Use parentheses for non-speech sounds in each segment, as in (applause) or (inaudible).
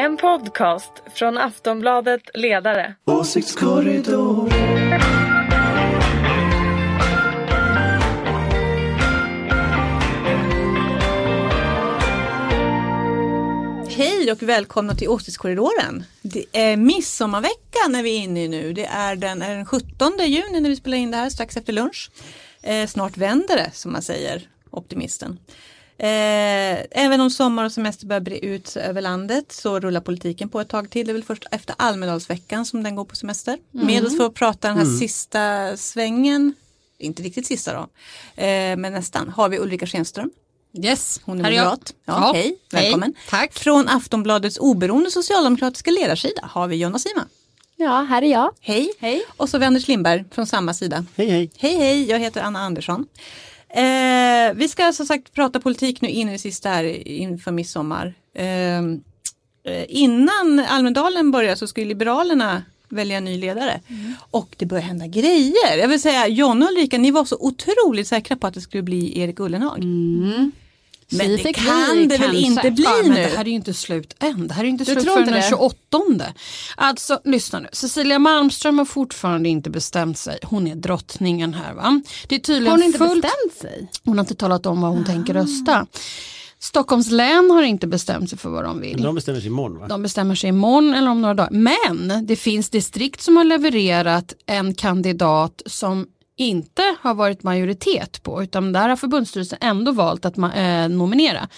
En podcast från Aftonbladet Ledare. Åsiktskorridor. Hej och välkomna till Åsiktskorridoren. Det är midsommarveckan när vi är inne i nu. Det är den, är den 17 juni när vi spelar in det här strax efter lunch. Eh, snart vänder det som man säger, optimisten. Eh, även om sommar och semester börjar bre ut över landet så rullar politiken på ett tag till. Det är väl först efter Almedalsveckan som den går på semester. Med oss för att prata den här sista svängen, inte riktigt sista då, eh, men nästan, har vi Ulrika Schenström. Yes, Hon är här jag. moderat. Ja, hej, välkommen. Tack. Från Aftonbladets oberoende socialdemokratiska ledarsida har vi Jonna Sima. Ja, här är jag. Hej. Hej. Och så Anders Lindberg från samma sida. Hej hej. Hej hej, jag heter Anna Andersson. Eh, vi ska som sagt prata politik nu in i det sista här inför midsommar. Eh, eh, innan Almedalen börjar så ska ju Liberalerna välja en ny ledare. Mm. Och det börjar hända grejer. Jag vill säga, Jonna och Ulrika, ni var så otroligt säkra på att det skulle bli Erik Ullenhag. Mm. Men det kan vi det väl kanske. inte bli ja, nu? Det här är ju inte slut än. Det här är ju inte Du slut förrän inte den det? 28. Alltså lyssna nu. Cecilia Malmström har fortfarande inte bestämt sig. Hon är drottningen här va. Det är tydligen Har hon inte fullt... bestämt sig? Hon har inte talat om vad hon tänker rösta. Stockholms län har inte bestämt sig för vad de vill. Men de bestämmer sig imorgon va? De bestämmer sig imorgon eller om några dagar. Men det finns distrikt som har levererat en kandidat som inte har varit majoritet på utan där har förbundsstyrelsen ändå valt att ma- eh, nominera.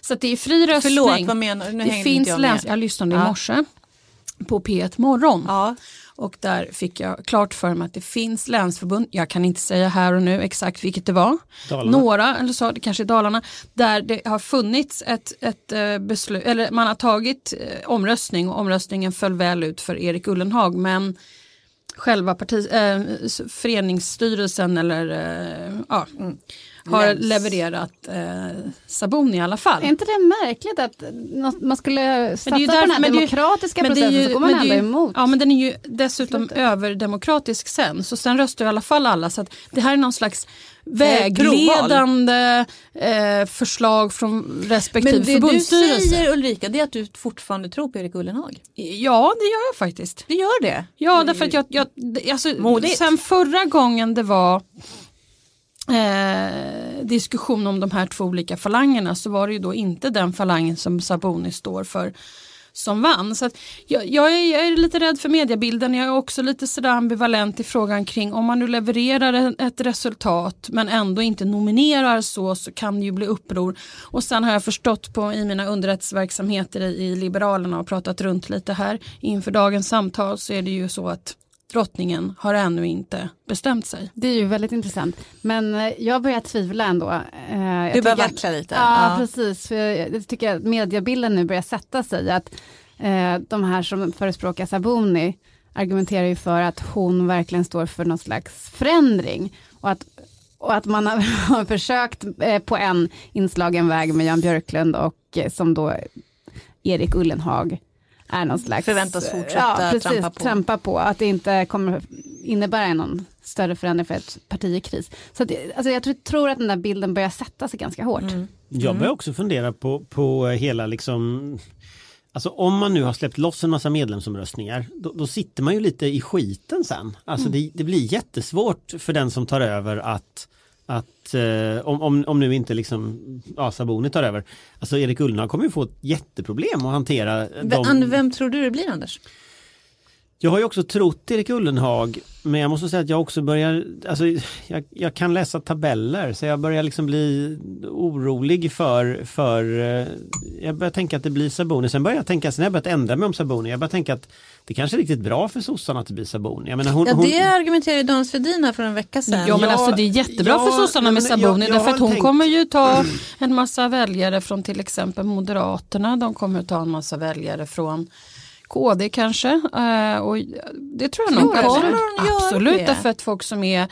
Så att det är fri röstning. Förlåt, vad menar du? Nu det finns inte jag läns- jag lyssnade i Ja. morse på P1 Morgon. Ja. Och där fick jag klart för mig att det finns länsförbund, jag kan inte säga här och nu exakt vilket det var, Dalarna. några, eller så, det kanske i Dalarna, där det har funnits ett, ett eh, beslut, eller man har tagit eh, omröstning och omröstningen föll väl ut för Erik Ullenhag men själva parti, eh, föreningsstyrelsen eller eh, ja, har Läns. levererat eh, Sabuni i alla fall. Är inte det märkligt att man skulle satsa ju på därför- den här det är demokratiska men det är processen ju- så går man det ändå är ju- emot? Ja men den är ju dessutom överdemokratisk sen. Så sen röstar i alla fall alla. Så att det här är någon slags är. Vägledande eh, förslag från respektive Men det du förbundsstyrelse. säger Ulrika, det är att du fortfarande tror på Erik Ullenhag. Ja det gör jag faktiskt. Du gör det? Ja därför att jag, jag alltså, Modigt. sen förra gången det var eh, diskussion om de här två olika falangerna så var det ju då inte den falangen som Saboni står för som vann. Så att jag, jag, är, jag är lite rädd för mediebilden, jag är också lite sådär ambivalent i frågan kring om man nu levererar ett resultat men ändå inte nominerar så så kan det ju bli uppror. Och sen har jag förstått på i mina underrättelseverksamheter i, i Liberalerna och pratat runt lite här inför dagens samtal så är det ju så att drottningen har ännu inte bestämt sig. Det är ju väldigt intressant. Men eh, jag börjar tvivla ändå. Eh, jag Du börjar vackla lite. Ja, Ja. precis. För jag, tycker att mediebilden nu börjar sätta sig. Att eh, de här som förespråkar Sabuni argumenterar ju för att hon verkligen står för någon slags förändring. Och att, och att man har, (laughs) har försökt på en inslagen väg med Jan Björklund och som då Erik Ullenhag är någon slags... Förväntas fortsätta ja, precis, trampa på. trampa på. Att det inte kommer innebära någon större förändring för ett parti i kris. Så att, alltså jag tror, tror att den där bilden börjar sätta sig ganska hårt. Mm. Jag börjar också fundera på, på hela liksom Alltså om man nu har släppt loss en massa medlemsomröstningar då, då sitter man ju lite i skiten sen. Alltså det, det blir jättesvårt för den som tar över att att eh, om, om, om nu inte liksom ja, Sabuni tar över Alltså Erik Ullenhag kommer ju få ett jätteproblem att hantera Vem, de, vem tror du det blir Anders? Jag har ju också trott Erik Ullenhag men jag måste säga att jag också börjar, alltså jag, jag kan läsa tabeller så jag börjar liksom bli orolig för, för eh, jag börjar tänka att det blir Saboni. Sen börjar jag tänka, sen har jag börjat ändra mig om Saboni. Jag börjar tänka att det kanske är riktigt bra för sossarna att det blir Saboni. Jag menar, hon, Ja, hon, det argumenterade Dan Svedin här för en vecka sedan. Ja men Ja, alltså det är jättebra ja, för sossarna med jag- jag därför att hon tänkt- kommer ju ta en massa väljare från till exempel Moderaterna. De kommer ta en massa väljare från KD kanske. eh, och det tror jag nog. Kommer absolut därför att folk som är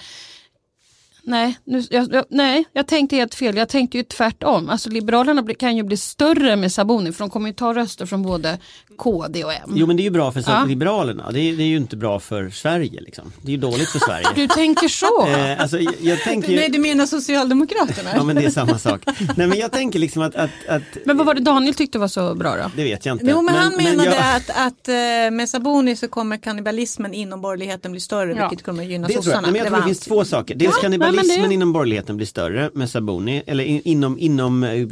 Nej, nu, jag, jag, nej, jag tänkte helt fel. Jag tänkte ju tvärtom. Alltså Liberalerna kan ju bli större med Sabuni för de kommer ju ta röster från både KD och M. Jo men det är ju bra för Ja. Liberalerna, det är, det är ju inte bra för Sverige liksom. Det är ju dåligt för Sverige. (laughs) Du tänker så? (laughs) eh, alltså, jag, jag tänker ju... Nej, du menar Socialdemokraterna? Ja men det är samma (laughs) sak. Nej men jag tänker liksom att, att, att Men vad var det Daniel tyckte var så bra då? det vet jag inte. Jo men, han menade jag- att, att eh, med Sabuni så kommer kannibalismen inom borgerligheten bli större Ja. vilket kommer gynna Det tror jag. sossarna. Nej, men jag Det tror det finns två saker. Dels Ja, kannibalismen men det- inom borgerligheten blir större med Sabuni, eller in, inom, inom eh,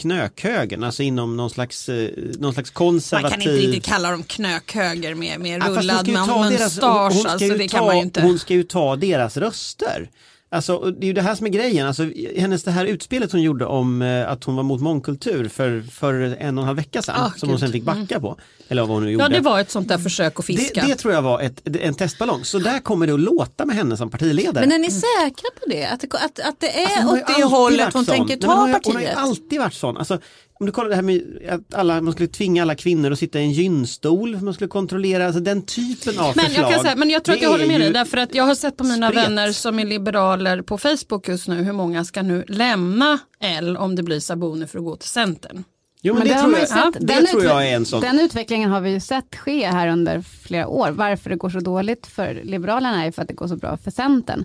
knökhögern, alltså inom någon slags, eh, någon slags konservativ... Inte riktigt kalla dem knökhöger med, med hon rullad ska ju man- ta deras- mustasch. hon ska Alltså ju det ta- kan man ju inte. Hon ska ju ta deras röster. Alltså, det är ju det här som är grejen, alltså, hennes det här utspelet hon gjorde om eh, att hon var mot mångkultur för, för en och en halv vecka sedan, Ah, som hon gud. sen fick backa på. Eller vad hon nu gjorde. Ja det var ett sånt där försök att det, fiska. det tror jag var ett, en testballong, så där kommer det att låta med henne som partiledare. Men är ni säkra på det? Att, det- att, att det är Alltså, hon åt det hållet hon sån. tänker Nej, men hon ta har, Hon har ju partiet? alltid varit sån. Alltså, om du kollar det här med att alla, man skulle tvinga alla kvinnor att sitta i en gynstol, man skulle kontrollera, alltså den typen av Men förslag. jag, kan säga, men jag tror att jag håller med dig därför att jag har sett på mina spret. vänner som är liberaler på Facebook just nu hur många ska nu lämna L om det blir Sabuni för att gå till Centern. Jo men, Men det, tror jag, sett. det Den tror jag är en sån. Den utvecklingen har vi ju sett ske här under flera år. Varför det går så dåligt för Liberalerna är för att det går så bra för Centern.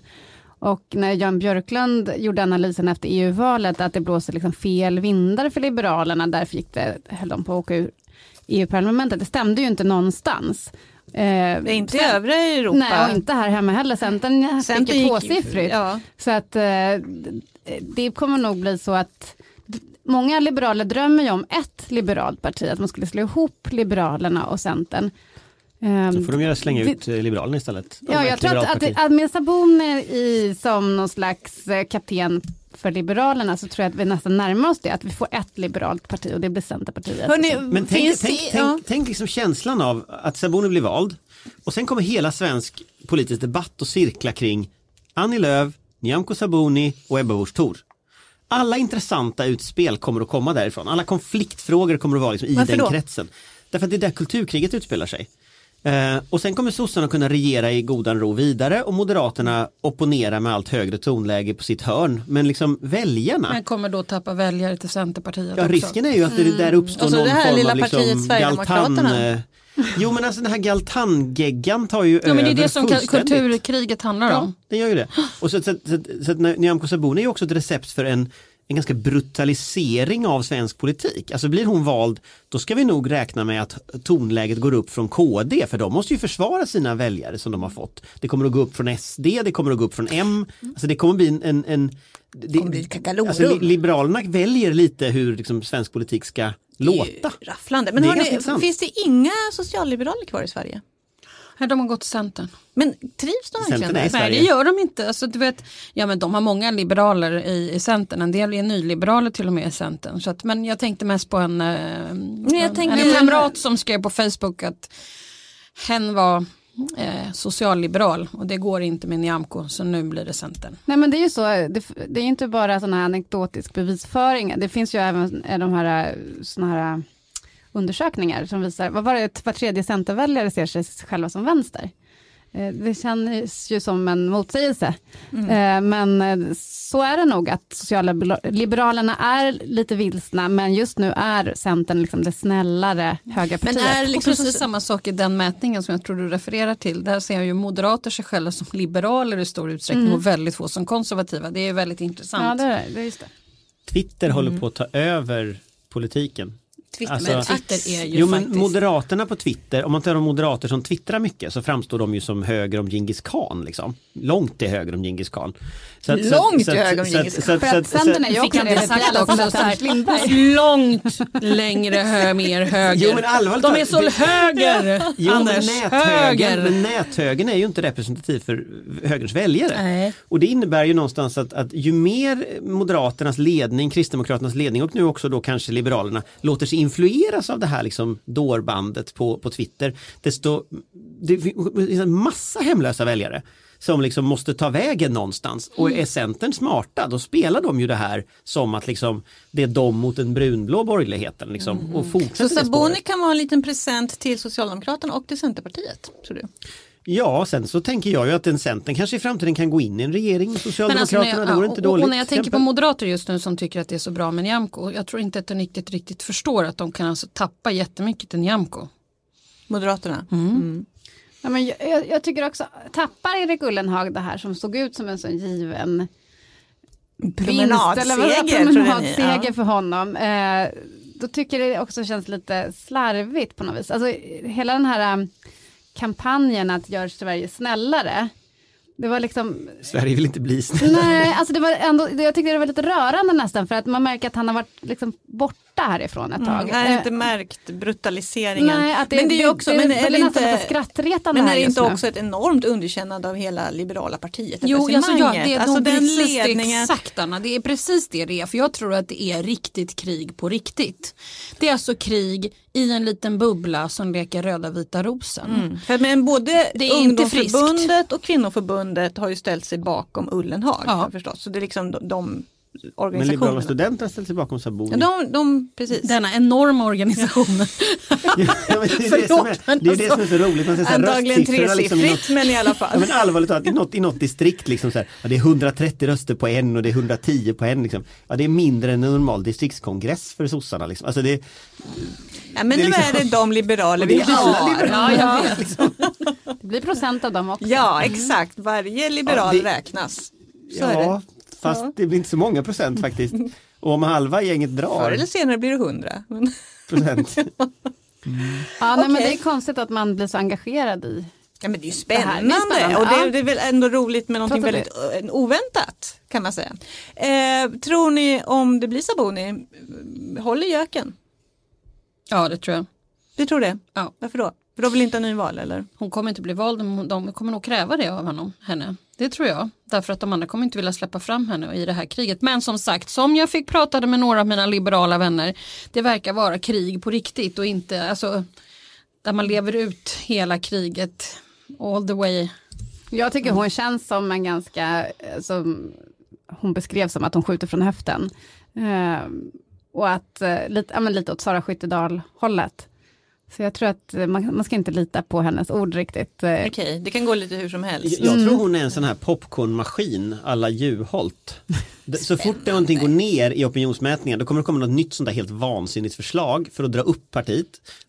Och när Jan Björklund gjorde analysen efter EU-valet att det blåser liksom fel vindar för Liberalerna, därför gick det, höll de på att åka ur EU-parlamentet. Det stämde ju inte någonstans. Eh, inte i övriga Europa. Nej, och inte här hemma heller. Centern Centern fick ju tvåsiffrigt. Ja. Så att eh, det kommer nog bli så att många liberaler drömmer ju om ett liberalt parti, att man skulle slå ihop Liberalerna och Centern. Ehm, Så får de göra slänga det- ut eh, Liberalerna istället. Ja, jag tror att, att, att med Sabuni i, som någon slags eh, kapten för Liberalerna så tror jag att vi nästan närmar oss det, att vi får ett liberalt parti och det blir Centerpartiet. Hörrni, Men tänk, finns tänk, det, tänk, ja. tänk liksom känslan av att Sabuni blir vald och sen kommer hela svensk politisk debatt och cirkla kring Annie Lööf, Nyamko Sabuni och Ebba Busch Thor. Alla intressanta utspel kommer att komma därifrån. Alla konfliktfrågor kommer att vara liksom i Varför den då? kretsen. Därför att det är där kulturkriget utspelar sig. Eh, och sen kommer sossarna kunna regera i godan ro vidare och moderaterna opponera med allt högre tonläge på sitt hörn. Men liksom väljarna, Men kommer då tappa väljare till Centerpartiet Ja, också. risken är ju att det där uppstår Och så någon form lilla av liksom galtan... eh, Jo men alltså den här galtangeggan tar ju (laughs) Ja, men det är över det som kulturkriget handlar Ja, om. det gör ju det. Och så, så, så, så att Nyamko Sabuni är ju också ett recept för en, en ganska brutalisering av svensk politik. Alltså blir hon vald, då ska vi nog räkna med att tonläget går upp från KD, för de måste ju försvara sina väljare som de har fått. Det kommer att gå upp från SD, det kommer att gå upp från M. Alltså det kommer bli en... en, en det, kakalorum. alltså, li- Liberalerna väljer lite hur liksom, svensk politik ska låta. Rafflande. Men Det hörni, finns det inga socialliberaler kvar i Sverige? Nej, de har gått till Centern. Men trivs de verkligen där? Nej det gör de inte. Alltså, du vet, ja, men de har många liberaler i, i Centern. En del är nyliberaler till och med i Centern. Så att, men jag tänkte mest på en, eh, jag en, tänker- en kamrat som skrev på Facebook att hen var eh, socialliberal och det går inte med Nyamko så nu blir det Centern. Nej men det är ju så, det, det är inte bara sådana här anekdotisk bevisföring, det finns ju även eh, de här, såna här eh, undersökningar som visar, vad var det, var tredje centerväljare ser sig själva som vänster. Eh, Det känns ju som en motsägelse. Eh, Men eh, så är det nog att socialliberalerna är lite vilsna, men just nu är Centern liksom det snällare höga Men partiet. är Och liksom precis samma sak i den mätningen som jag tror du refererar till. Där ser ju moderater sig själva som liberaler i stor utsträckning och väldigt få som konservativa. Det är väldigt ja, intressant. det är det, är just det. Twitter håller på att ta över politiken. Twitter, Alltså- men Twitter är ju Jo men faktiskt... Moderaterna på Twitter, om man tar de moderater som twittrar mycket så framstår de ju som höger om Djingis khan liksom. Långt till höger om Djingis khan. Så att- Långt så att- till höger om så Khan. För att Centern är ju Fick också han det, sagt också, så här, långt längre hö, mer höger. Jo, men allvarligt De är så det- höger, Jo, Anders. höger. men näthögern är ju inte representativ för högerns väljare. Nej. Och det innebär ju någonstans att, att ju mer Moderaternas ledning, Kristdemokraternas ledning och nu också då kanske Liberalerna låter sig influeras av det här liksom dårbandet på, på Twitter, desto det finns en massa hemlösa väljare som liksom måste ta vägen någonstans och är Centern smarta då spelar de ju det här som att liksom det är de mot den brunblå borgerligheten liksom, och Så fortsätter Sabuni spåret. kan vara en liten present till Socialdemokraterna och till Centerpartiet, tror du? Ja, sen så tänker jag ju att en Centern kanske i framtiden kan gå in i en regering med Men alltså Socialdemokraterna. när jag, det vore ja, inte dåligt. och när jag tänker på moderater just nu som tycker att det är så bra med Nyamko. Jag tror inte att de riktigt, riktigt förstår att de kan alltså tappa jättemycket till Nyamko. Moderaterna. Ja, men jag, jag, tycker också, tappar Erik Ullenhag det här som såg ut som en sån given vinst, eller vad- Promenadseger, promenadseger ja. för honom. Eh, då tycker jag det också känns lite slarvigt på något vis. Alltså, hela den här um, kampanjen att göra Sverige snällare. Det var liksom, Sverige vill inte bli snälla. nej, alltså det var ändå, jag tyckte det var lite rörande nästan för att man märker att han har varit liksom borta härifrån ett tag. Jag har Eh, inte märkt brutaliseringen. Nej, att det, men det är ju också, det, men det, är det lite inte, skrattretande men är det inte nu. också ett enormt underkännande av hela liberala partiet? Jo, alltså, ja, det är alltså nog den ledningen. exakt Anna, det är precis det det är. För jag tror att det är riktigt krig på riktigt. Det är alltså krig i en liten bubbla som leker röda vita rosen. Mm. För, men både Det är inte ungdomsförbundet och kvinnoförbundet har ju ställt sig bakom Ullenhag Ja. förstås. Så det är liksom de, de Men liberala organisationerna. studenter har ställt sig bakom Sabuni. Ja, de, de, precis. Denna enorma organisation. (laughs) Ja, men det, är det, som är, det är det som är så roligt. Man ser så här Antagligen liksom tresiffrigt men i alla fall. Ja, men allvarligt talat, i något, i något distrikt liksom så här, ja, det är 130 röster på en och det är 110 på en. Liksom. Ja, det är mindre än en normal distriktskongress för sossarna. Liksom. Alltså det, ja, men det är nu liksom- är det de liberaler vi har. liberaler. Ja, vet. Det blir procent av dem också. ja, exakt. Varje liberal Ja, det- räknas. Så är ja, det. Fast Ja. det blir inte så många procent faktiskt. (laughs) Och om halva gänget Förr drar eller senare blir det hundra. Men- procent. (laughs) Ja, nej, men Okej. det är konstigt att man blir så engagerad i. Ja, men det är ju Det här spännande, spännande, och det, är- det är väl ändå roligt med någonting väldigt eh, oväntat kan man säga. Eh, tror ni om det blir Saboni, eh, håller göken? Ja det tror jag. Du tror det? Ja. Varför då? För de vill inte ha nyval eller? Hon kommer inte bli vald, men de kommer nog kräva det av honom, henne. Det tror jag. Därför att de andra kommer inte vilja släppa fram henne i det här kriget. Men som sagt, som jag fick pratade med några av mina liberala vänner, det verkar vara krig på riktigt och inte, alltså, där man lever ut hela kriget all the way. Jag tycker hon känns som en ganska, eh, som hon beskrev som att hon skjuter från höften. Eh, och att, eh, lite, ja, men lite åt Sara Skyttedal hållet. Så jag tror att man, man ska inte lita på hennes ord riktigt. Eh, Okej, det kan gå lite hur som helst. Jag tror hon är en sån här popcornmaskin alla Juholt. Så fort det någonting går ner i opinionsmätningar då kommer det komma något nytt sånt där helt vansinnigt förslag för att dra upp partiet.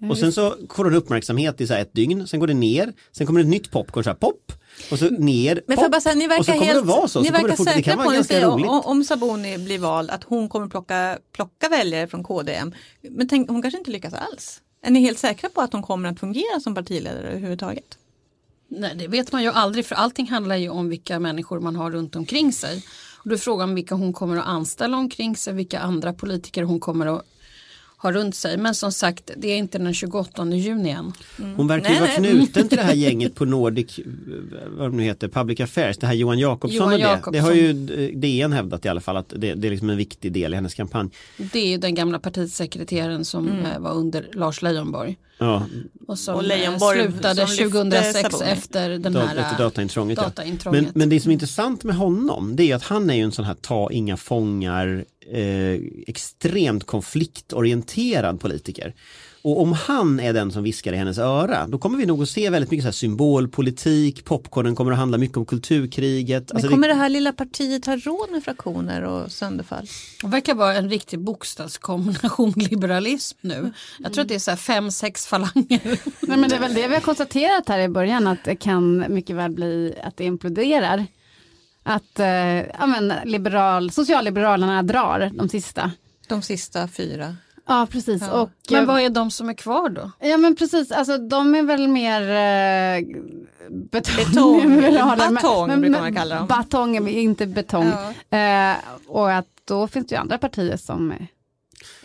Och sen så får den uppmärksamhet i så här ett dygn, sen går det ner, sen kommer det ett nytt popcorn, så här pop, och så ner, Men jag bara säga, ni och så verkar kommer helt, det vara så. ni så verkar det, fort, det säkra kan på vara säger, roligt. om, om Saboni blir vald att hon kommer plocka, plocka väljare från KDM. Men tänk, hon kanske inte lyckas alls. Är ni helt säkra på att hon kommer att fungera som partiledare överhuvudtaget? Nej, det vet man ju aldrig för allting handlar ju om vilka människor man har runt omkring sig. Och då är frågan vilka hon kommer att anställa omkring sig, vilka andra politiker hon kommer att ha runt sig. Men som sagt, det är inte den 28 juni än. Hon verkar ju vara knuten till det här (laughs) gänget på Nordic, eh, vad det nu heter, Public Affairs, det här Johan Jakobsson Johan och det. Jakobsson. Det har ju eh, DN hävdat i alla fall att det, det är liksom en viktig del i hennes kampanj. Det är ju den gamla partisekreteraren som eh, var under Lars Leijonborg. Ja, Och som Och eh, Leijonborg slutade som lyfte 2006 Sabuni. efter den här efter eh, dataintrånget. ja. dataintrånget. Men, men det som är intressant med honom det är att han är ju en sån här ta inga fångar eh, extremt konfliktorienterad politiker. Och om han är den som viskar i hennes öra då kommer vi nog att se väldigt mycket så här symbolpolitik, popcornen kommer att handla mycket om kulturkriget. Men Alltså kommer det, det här lilla partiet ha råd med fraktioner och sönderfall? Det verkar vara en riktig bokstavskombination (laughs) liberalism nu. Jag tror att det är så här fem, sex falanger. (laughs) Nej, men det är väl det vi har konstaterat här i början, att det kan mycket väl bli att det imploderar. Att eh, ja, men, liberal, socialliberalerna drar de sista. De sista fyra. Ja, precis. Ja. Och, Men eh, vad är de som är kvar då? Ja men precis, alltså de är väl mer eh, betong. Betong, (laughs) det, batong brukar man kalla dem. Batong, är inte betong. Ja. Eh, och att då finns det ju andra partier som eh,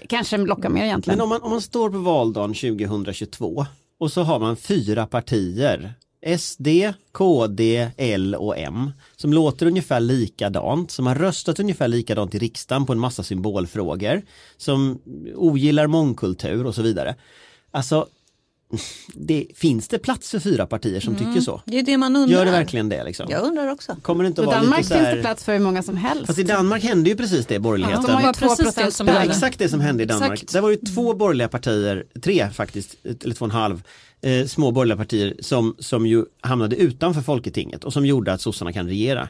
kanske lockar mer egentligen. men om man, om man står på valdagen 2022 och så har man fyra partier SD, KD, L och M som låter ungefär likadant, som har röstat ungefär likadant i riksdagen på en massa symbolfrågor, som ogillar mångkultur och så vidare. Alltså, det, finns det plats för fyra partier som tycker så? Det är det man undrar. Gör det verkligen det? Liksom? Jag undrar också. Kommer det inte I att vara Danmark lite så finns här... det plats för hur många som helst. Fast i Danmark hände ju precis det, borgerligheten. de har ju var precis 2% det som hände. exakt det som hände i Danmark. Exakt. Det var ju två borgerliga partier, tre faktiskt, eller två och en halv, eh, små borgerliga partier som, som ju hamnade utanför Folketinget och som gjorde att sossarna kan regera.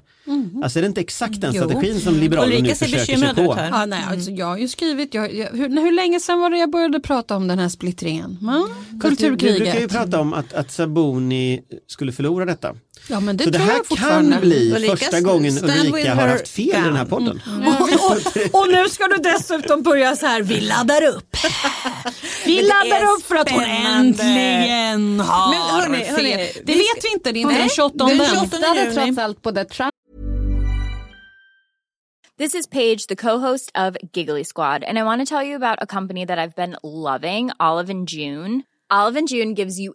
Alltså är det inte exakt den Jo. strategin som Liberalerna nu försöker sig på? här. Ja, nej, alltså, jag har ju skrivit, jag, jag, hur, hur länge sedan var det jag började prata om den här splittringen? Ja, Fast Du, du brukar ju kulturkriget. prata om att, att Sabuni skulle förlora detta. Ja men det Så det här kan bli Ulrika första gången Ulrika har haft fel i den här podden. Och, och, och nu ska du dessutom börja så här, vi laddar upp. (laughs) Vi laddar upp för att hon äntligen har Men hörni, fel. hörni, det vi vet vi inte, det är inte den Nej, 28. den än. 28. Det hade juni. trots allt både Trump This is Paige, the co-host of Giggly Squad, and I want to tell you about a company that I've been loving, Olive and June. Olive and June gives you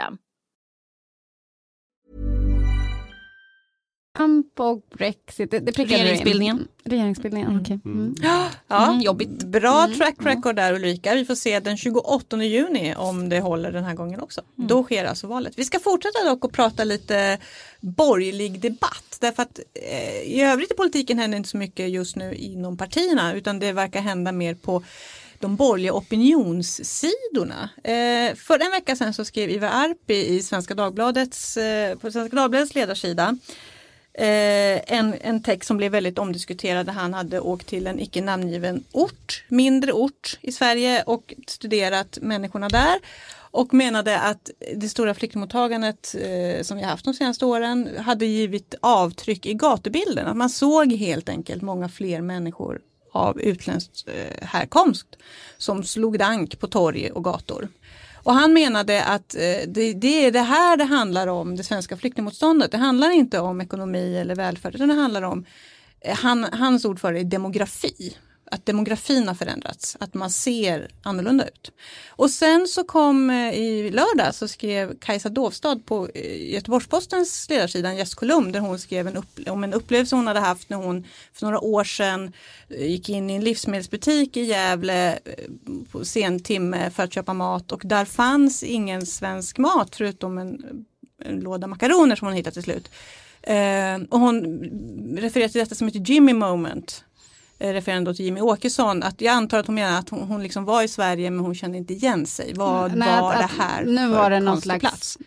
Och Brexit. Det, det prickade in. Regeringsbildningen. Regeringsbildningen, okej. Mm. Ja, Mm, jobbigt. Bra track record där Ulrika. Vi får se den 28 juni om det håller den här gången också. Då sker alltså valet. Vi ska fortsätta dock och prata lite borgerlig debatt. Därför att eh, i övrigt i politiken händer inte så mycket just nu inom partierna utan det verkar hända mer på de borgerliga opinionssidorna. Eh, för en vecka sedan så skrev Ivar Arpi i Svenska Dagbladets, eh, på Svenska Dagbladets ledarsida eh, en, en text som blev väldigt omdiskuterad. där Han hade åkt till en icke namngiven ort, mindre ort i Sverige och studerat människorna där. Och menade att det stora flyktingmottagandet eh, som vi haft de senaste åren hade givit avtryck i gatubilden. Att man såg helt enkelt många fler människor av utländsk eh, härkomst som slog dank på torg och gator. Och han menade att eh, det, det är det här det handlar om, det svenska flyktingmotståndet. Det handlar inte om ekonomi eller välfärd, utan det handlar om, eh, han, hans ord för det är demografi. Att demografin har förändrats, att man ser annorlunda ut. Och sen så kom eh, i lördag så skrev Kajsa Dovstad på eh, Göteborgs-Postens ledarsida en gästkolumn där hon skrev en upp, om en upplevelse hon hade haft när hon för några år sedan eh, gick in i en livsmedelsbutik i Gävle på sen timme för att köpa mat och där fanns ingen svensk mat förutom en, en låda makaroner som hon hittade till slut. Eh, och hon refererar till detta som ett Jimmy moment eh, refererande då till Jimmy Åkesson, att jag antar att hon menar att hon, hon liksom var i Sverige men hon kände inte igen sig. Vad Nej, var att- det här Nu för var det någon slags plats?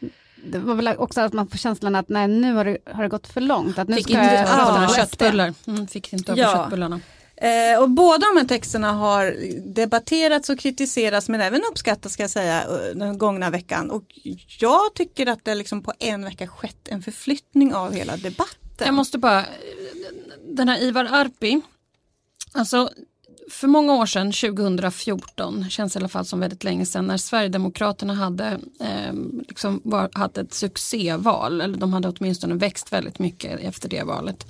Det var väl också att man får känslan att nej, nu har det, har det gått för långt. Att nu Fick ska inte jag ja, köttbullar. Mm, fick inte över Ja. köttbullarna. Eh, och båda de här texterna har debatterats och kritiserats men även uppskattats ska jag säga eh, den gångna veckan. Och jag tycker att det liksom på en vecka skett en förflyttning av hela debatten. Jag måste bara, den här Ivar Arpi, alltså för många år sedan, 2014, känns i alla fall som väldigt länge sedan, när Sverigedemokraterna hade, eh, liksom var, hade ett succéval, eller de hade åtminstone växt väldigt mycket efter det valet.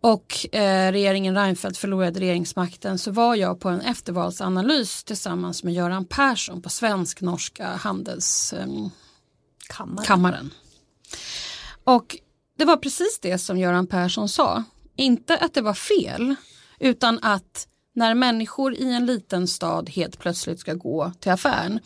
Och eh, regeringen Reinfeldt förlorade regeringsmakten så var jag på en eftervalsanalys tillsammans med Göran Persson på svensk-norska handelskammaren. Kammare. kammaren. Och det var precis det som Göran Persson sa. Inte att det var fel, utan att när människor i en liten stad helt plötsligt ska gå till affären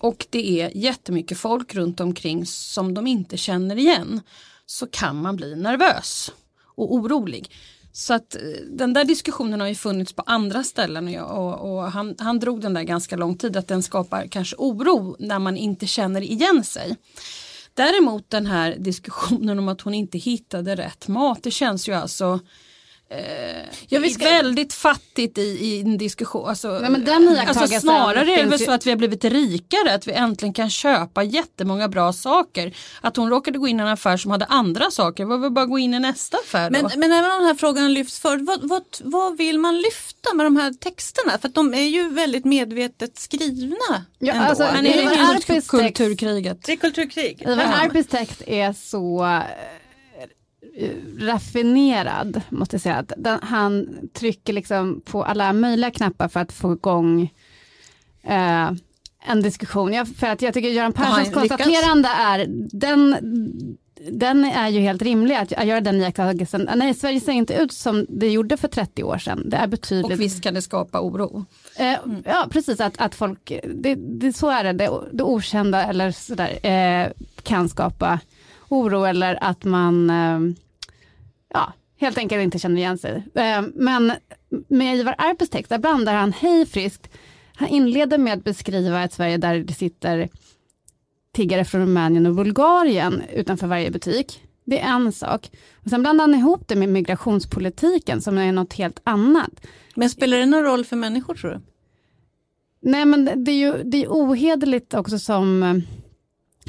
och det är jättemycket folk runt omkring som de inte känner igen så kan man bli nervös och orolig. Så att eh, den där diskussionen har ju funnits på andra ställen och, jag, och, och han, han drog den där ganska lång tid att den skapar kanske oro när man inte känner igen sig. Däremot den här diskussionen om att hon inte hittade rätt mat, det känns ju alltså Ja, vi ska- väldigt fattigt i, i en diskussion. Alltså, Nej, men den alltså snarare är det väl så att vi har blivit rikare, att vi äntligen kan köpa jättemånga bra saker. Att hon råkade gå in i en affär som hade andra saker, var väl bara gå in i nästa affär då? Men, men även om den här frågan lyfts förut, vad, vad, vad vill man lyfta med de här texterna? För att de är ju väldigt medvetet skrivna. Ja, ändå. alltså, Men det är det just text- kulturkriget? det är kulturkrig. Ivar Ja. Arpis text är så raffinerad, måste jag säga. Att den, han trycker liksom på alla möjliga knappar för att få igång eh, en diskussion. Jag, för att jag tycker Göran Perssons konstaterande är, den, den är ju helt rimlig att, göra den iakttagelsen. Nej, Sverige ser inte ut som det gjorde för 30 år sedan. Det är betydligt Och visst kan det skapa oro. Eh, ja, precis, att, att folk, det, det, så är det, det, det okända eller sådär, eh, kan skapa oro eller att man eh, ja, helt enkelt inte känner igen sig. Eh, men med Ivar Arpes text, där blandar han hej friskt, han inleder med att beskriva ett Sverige där det sitter tiggare från Rumänien och Bulgarien utanför varje butik. Det är en sak. Och sen blandar han ihop det med migrationspolitiken som är något helt annat. Men spelar det någon roll för människor tror du? Nej men det är ju det är ohederligt också som,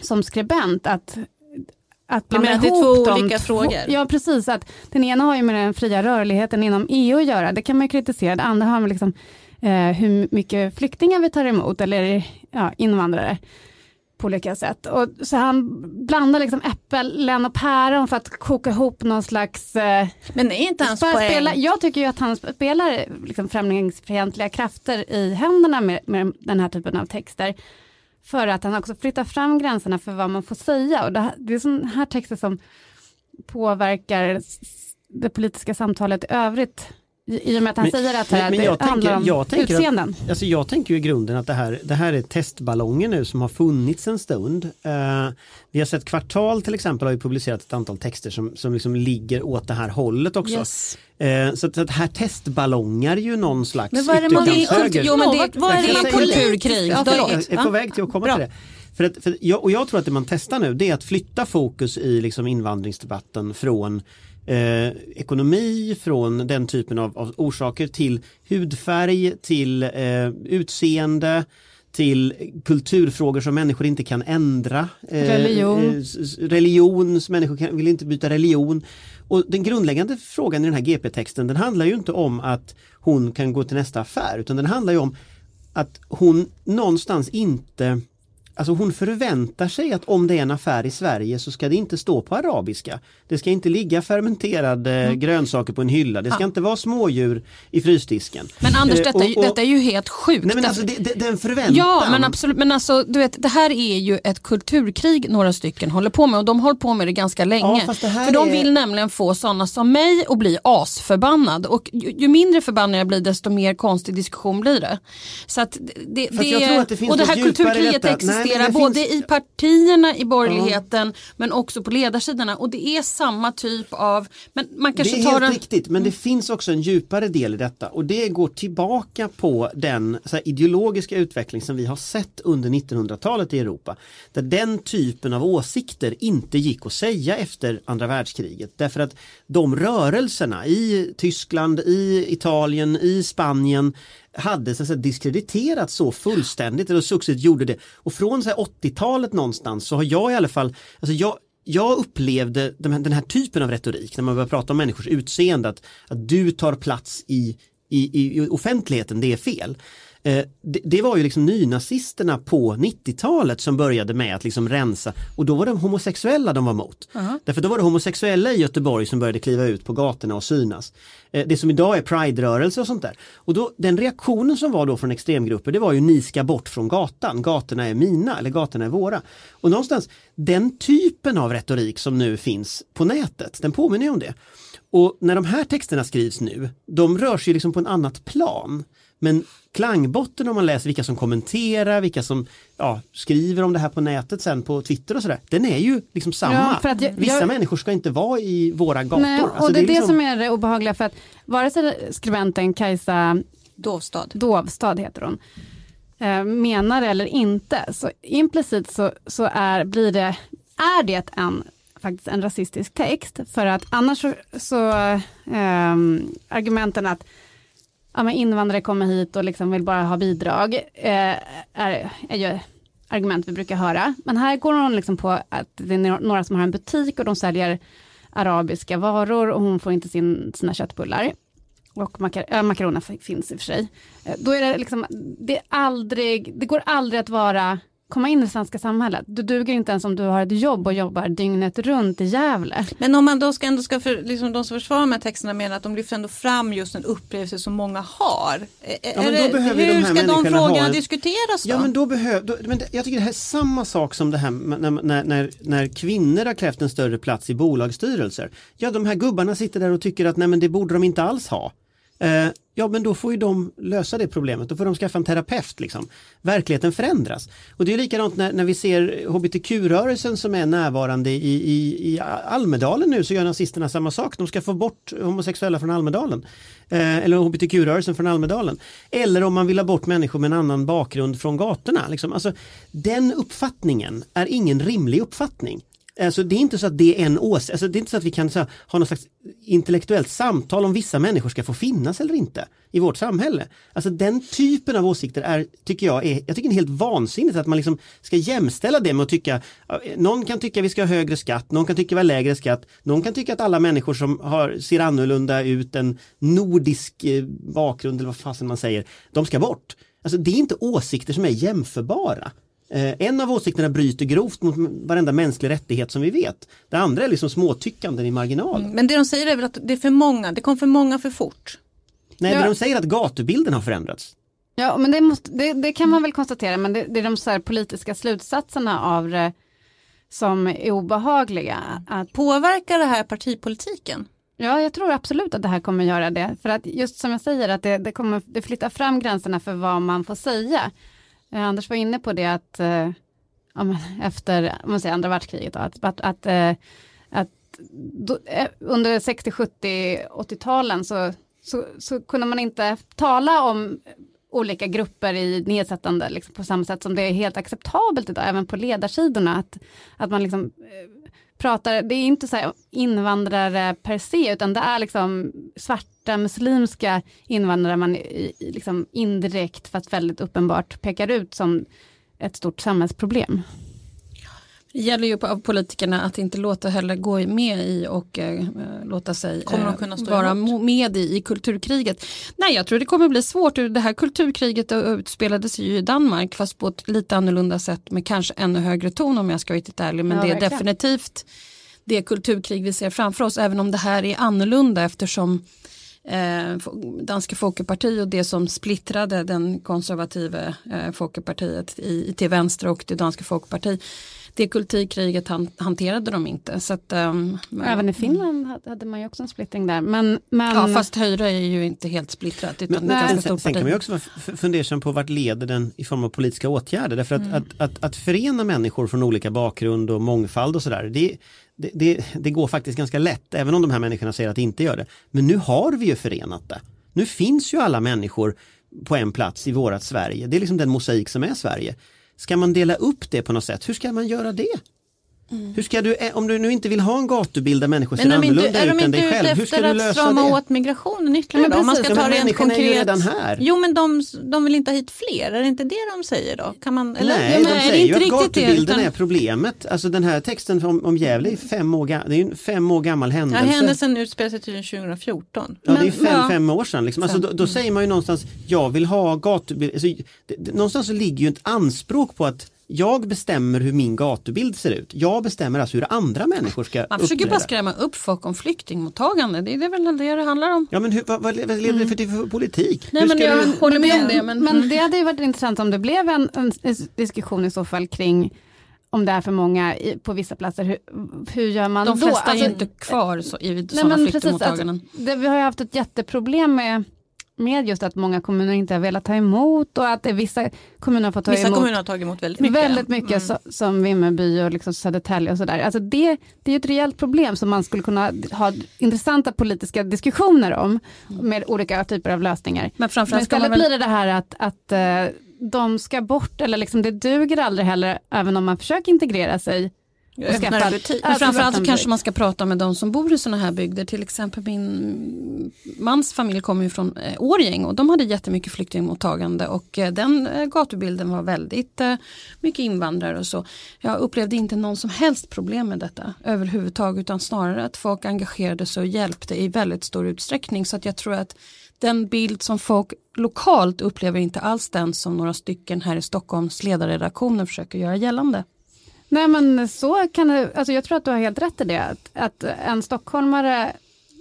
som skribent att att menar att det är ihop två olika frågor? Ja precis, att den ena har ju med den fria rörligheten inom EU att göra, det kan man ju kritisera. Det andra har med liksom, eh, hur mycket flyktingar vi tar emot, eller ja, invandrare på olika sätt. Och, så han blandar liksom äpplen och päron för att koka ihop någon slags eh, Men är inte hans poäng... Spela, jag tycker ju att han spelar liksom främlingsfientliga krafter i händerna med, med den här typen av texter. För att han också flyttar fram gränserna för vad man får säga. Och det, det är sådana här texter som påverkar det politiska samtalet i övrigt. I, och med att han Men- säger att men- det, men det jag handlar tänker- om jag tänker att- utseenden. Alltså jag tänker i grunden att det här, det här är testballonger nu som har funnits en stund. Eh, vi har sett Kvartal till exempel har ju publicerat ett antal texter som, som liksom ligger åt det här hållet också. Yes. Eh, så, att, så att här testballongar ju någon slags Men vad är det man- ytterkantshöger. Jo, men det- vad är Jag det man kulturkrig? Ja, jag är på väg till att komma Bra. till det. För att, för jag, och jag tror att det man testar nu det är att flytta fokus i liksom invandringsdebatten från eh, ekonomi, från den typen av, av orsaker till hudfärg, till eh, utseende, till kulturfrågor som människor inte kan ändra. Eh, Religion. eh, religion, människor kan, vill inte byta religion. Och den grundläggande frågan i den här GP-texten den handlar ju inte om att hon kan gå till nästa affär utan den handlar ju om att hon någonstans inte Alltså hon förväntar sig att om det är en affär i Sverige så ska det inte stå på arabiska. Det ska inte ligga fermenterade Mm. grönsaker på en hylla. Det ska inte vara smådjur i frysdisken. Men Anders, Eh, detta, är ju- och- och- detta är ju helt sjukt. Nej men alltså det, det, den förväntan. Ja men absolut, men alltså du vet det här är ju ett kulturkrig några stycken håller på med och de har hållit på med det ganska länge. fast det För de är- vill nämligen få sådana som mig att bli asförbannad och ju, ju mindre förbannad jag blir desto mer konstig diskussion blir det. Så att det, Fast det, jag tror att det finns och det här kulturkriget existerar det både finns- i partierna i borgerligheten men också på ledarsidorna. Och det är samma typ av, men man kanske det är tar helt en riktigt men det finns också en djupare del i detta. Och det går tillbaka på den så här, ideologiska utveckling som vi har sett under 1900-talet i Europa. Där den typen av åsikter inte gick att säga efter andra världskriget. Därför att de rörelserna i Tyskland, i Italien, i Spanien hade så att diskrediterats så fullständigt eller successivt gjorde det. Och från 80-talet någonstans så har jag i alla fall, alltså jag, jag upplevde den här, den här typen av retorik när man börjar prata om människors utseende att, att du tar plats i, i, i offentligheten, det är fel. Eh, det, det var ju liksom nynazisterna på 90-talet som började med att liksom rensa och då var de homosexuella de var emot. Därför då var det homosexuella i Göteborg som började kliva ut på gatorna och synas. Eh, Det som idag är Pride-rörelse och sånt där. Och då, den reaktionen som var då från extremgrupper det var ju ni ska bort från gatan, gatorna är mina eller gatorna är våra. Och någonstans den typen av retorik som nu finns på nätet, den påminner om det. Och när de här texterna skrivs nu, de rör sig liksom på en annat plan. Men klangbotten om man läser vilka som kommenterar, vilka som ja, skriver om det här på nätet sen på Twitter och sådär, den är ju liksom samma. Ja, för att jag- Vissa jag- människor ska inte vara i våra gator. Nej, och Alltså, det är det liksom- som är det obehagliga för att vare sig skribenten Kajsa Dovstad. Dovstad heter hon, eh, menar eller inte, så implicit så, så är, blir det, är det en, faktiskt en rasistisk text, för att annars så, så ehm, argumenten att ja, men invandrare kommer hit och liksom vill bara ha bidrag, eh, är, är ju argument vi brukar höra. Men här går hon liksom på att det är några som har en butik och de säljer arabiska varor och hon får inte sin, sina köttbullar. Och makar äh, makaroner finns i och för sig. Eh, då är det liksom, det är aldrig, det går aldrig att vara komma in i det svenska samhället. Du duger inte ens om du har ett jobb och jobbar dygnet runt i Gävle. Men om man då ska ändå ska för, liksom de som försvarar de här texterna menar att de lyfter ändå fram just en upplevelse som många har. Ja, men är behöver hur de här ska de frågorna en- diskuteras då? Ja men då behöver, då, men det- jag tycker det här är samma sak som det här när, när, när, när kvinnor har krävt en större plats i bolagsstyrelser. Ja de här gubbarna sitter där och tycker att nej men det borde de inte alls ha. Eh, ja men då får ju de lösa det problemet, då får de skaffa en terapeut liksom. Verkligheten förändras. Och det är likadant när, när vi ser hbtq-rörelsen som är närvarande i, i, i Almedalen nu så gör nazisterna samma sak. De ska få bort homosexuella från Almedalen. Eh, eller hbtq-rörelsen från Almedalen. Eller om man vill ha bort människor med en annan bakgrund från gatorna. Liksom. Alltså, den uppfattningen är ingen rimlig uppfattning. Alltså, det är inte så att det är en ås alltså, det är inte så att vi kan så, här, ha något slags intellektuellt samtal om vissa människor ska få finnas eller inte i vårt samhälle. Alltså den typen av åsikter är, tycker jag, är, jag tycker det är helt vansinnigt att man liksom ska jämställa det med att tycka, någon kan tycka vi ska ha högre skatt, någon kan tycka vi har lägre skatt, någon kan tycka att alla människor som har, ser annorlunda ut, en nordisk eh, bakgrund eller vad fasen man säger, de ska bort. Alltså det är inte åsikter som är jämförbara. Eh, en av åsikterna bryter grovt mot varenda mänsklig rättighet som vi vet. Det andra är liksom småtyckanden i marginalen. Men det de säger är väl att det är för många, det kom för många för fort. Nej, Ja. men de säger att gatubilden har förändrats. Ja, men det, måste, det, det kan man väl konstatera, men det, det är de så här politiska slutsatserna av det som är obehagliga. Att, Påverkar det här partipolitiken? ja, jag tror absolut att det här kommer göra det. För att just som jag säger, att det, det kommer det flyttar fram gränserna för vad man får säga. Eh, Anders var inne på det att eh, ja, (laughs) efter om man säger andra världskriget, då, att, att, att, eh, att då, eh, under 60, 70, 80-talen så, så, så kunde man inte tala om olika grupper i nedsättande liksom, på samma sätt som det är helt acceptabelt idag, även på ledarsidorna. Att, att man liksom eh, pratar, det är inte så här invandrare per se, utan det är liksom svarta muslimska invandrare man liksom indirekt, fast väldigt uppenbart, pekar ut som ett stort samhällsproblem. Det gäller ju på, av politikerna att inte låta heller gå med i och eh, låta sig Kommer de eh, kunna stå vara emot? mo- med i, i kulturkriget. Nej, jag tror det kommer bli svårt. Det här kulturkriget utspelade sig ju i Danmark fast på ett lite annorlunda sätt med kanske ännu högre ton om jag ska vara riktigt ärlig. Men Ja, det är verkligen. definitivt det kulturkrig vi ser framför oss även om det här är annorlunda eftersom eh, Danska Folkeparti och det som splittrade den konservativa eh, Folkepartiet i, till vänster och det danska Folkeparti det kulturkriget han, hanterade de inte. Så att, ehm, Även i Finland hade- hade man ju också en splittring där. Men, men, Ja, fast Höjre är ju inte helt splittrat utan Men, det är ganska sen, stort sen kan man ju också vara f- fundersam på vart leder den i form av politiska åtgärder. Därför att, att, att, att förena människor från olika bakgrund och mångfald och sådär, det, det, det, det går faktiskt ganska lätt, även om de här människorna säger att det inte gör det. Men nu har vi ju förenat det. Nu finns ju alla människor på en plats i vårat Sverige. Det är liksom den mosaik som är Sverige. Ska man dela upp det på något sätt? Hur ska man göra det? Hur ska du, eh, om du nu inte vill ha en gatubild där människor ser Men de är inte, annorlunda är ut de än inte dig ute själv, hur ska efter du att lösa strama det? åt migrationen ytterligare? Ja, men då? Om man ska ta Ja, men rent människorna är ju konkret. redan här. Jo men de, de vill inte ha hit fler, är det inte det de säger då? Kan man, eller? Nej, Ja, men de är säger ju inte att gatubilden utan- är problemet. Alltså den här texten om, om Gävle är fem år, det är ju en fem år gammal Ja, händelse. händelsen utspelar sig tydligen 2014. Ja, det är Men- fem, ja. fem år sedan. Liksom. Alltså, då, då säger man ju någonstans, jag vill ha gatubild. Alltså, det, någonstans så ligger ju ett anspråk på att jag bestämmer hur min gatubild ser ut. Jag bestämmer alltså hur andra människor ska Man försöker uppträda. bara skrämma upp folk om flyktingmottagande. Det är väl det det handlar om. Ja men hur, vad, vad leder det för, till för politik? Nej hur men jag du... håller med om det. Men, men det hade ju varit intressant om det blev en, en diskussion i så fall kring om det är för många i, på vissa platser. Hur, hur gör man de då? flesta är Alltså, ju inte kvar så, i nej, sådana men precis, flyktingmottaganden. alltså, det, vi har ju haft ett jätteproblem med, med just att många kommuner inte har velat ta emot och att vissa kommuner har fått ta Vissa emot kommuner har tagit emot väldigt mycket. Väldigt mycket så, som Vimmerby och liksom Södertälje och sådär. Alltså det, det är ett rejält problem som man skulle kunna ha intressanta politiska diskussioner om med olika typer av lösningar. Men Men istället väl... blir det det här att, att eh, de ska bort eller liksom det duger aldrig heller även om man försöker integrera sig Skaffa- en butik. Men framförallt kanske man ska prata med de som bor i sådana här bygder. Till exempel min mans familj kommer från eh, Årgäng och de hade jättemycket flyktingmottagande och eh, den eh, gatubilden var väldigt eh, mycket invandrare och så. Jag upplevde inte någon som helst problem med detta överhuvudtaget utan snarare att folk engagerade sig och hjälpte i väldigt stor utsträckning så att jag tror att den bild som folk lokalt upplever inte alls den som några stycken här i Stockholms ledarredaktioner försöker göra gällande. Nej men så kan det, alltså jag tror att du har helt rätt i det, att, att en stockholmare,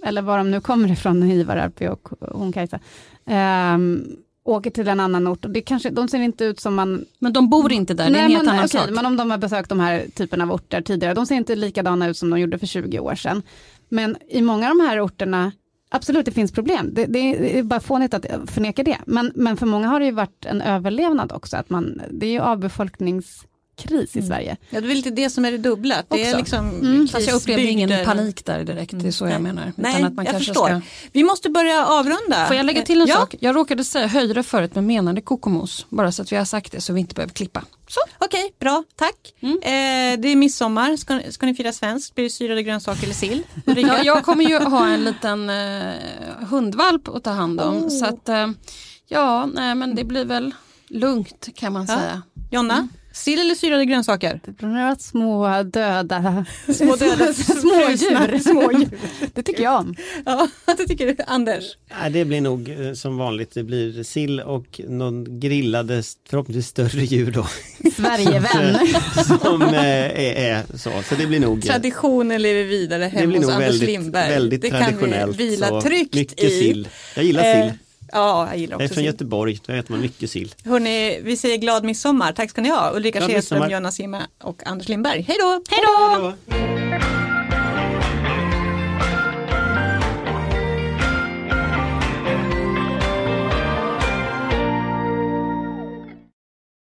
eller var de nu kommer ifrån, (laughs) Ivar Arpi och hon Kajsa, ehm, åker till en annan ort och det kanske, de ser inte ut som man Men de bor inte där, det är en Nej, helt men, annan sak. men om de har besökt de här typerna av orter tidigare, de ser inte likadana ut som de gjorde för 20 år sedan. Men i många av de här orterna, absolut det finns problem, det, det är bara fånigt att förneka det. Men, men för många har det ju varit en överlevnad också, att man, det är ju avbefolkningskris i Sverige. Ja, det är lite det som är det dubbla. Det är liksom Mm. Fast jag upplevde ingen panik där direkt, det är så jag menar. Nej, Utan att man jag kanske förstår. Ska... Vi måste börja avrunda. Får jag lägga till en ja. sak? Jag råkade säga höjre förut men menade kokomos. Bara så att vi har sagt det så vi inte behöver klippa. Så. Okej, bra, tack. Mm. Eh, det är midsommar, ska, ska ni fira svenskt? Blir det syrade grönsaker eller sill? Ulrika? Jag, jag kommer ju ha en liten eh, hundvalp att ta hand om. Oh. Så att eh, ja, nej men det blir väl lugnt kan man Ja. säga. Jonna, sill eller syrade grönsaker? Det några små döda Små döda (laughs) smådjur. smådjur. Det tycker jag om. Ja, det tycker du. Anders? Nej, det blir nog eh, som vanligt, det blir sill och någon grillade, förhoppningsvis större djur då. Sverigevän. (laughs) som eh, är, är så, så det blir nog eh, Traditionen lever vidare det hemma hos Anders väldigt, Lindberg. väldigt det traditionellt. kan vi vila så tryggt mycket i. sill. Jag gillar Eh, sill. Ja, jag gillar Jag är också från sill. Göteborg, där äter man mycket sill. Hörrni, vi säger glad midsommar. Tack ska ni ha. Ulrika midsommar. Jonna Simma och Anders Lindberg. Hej då! Hej då!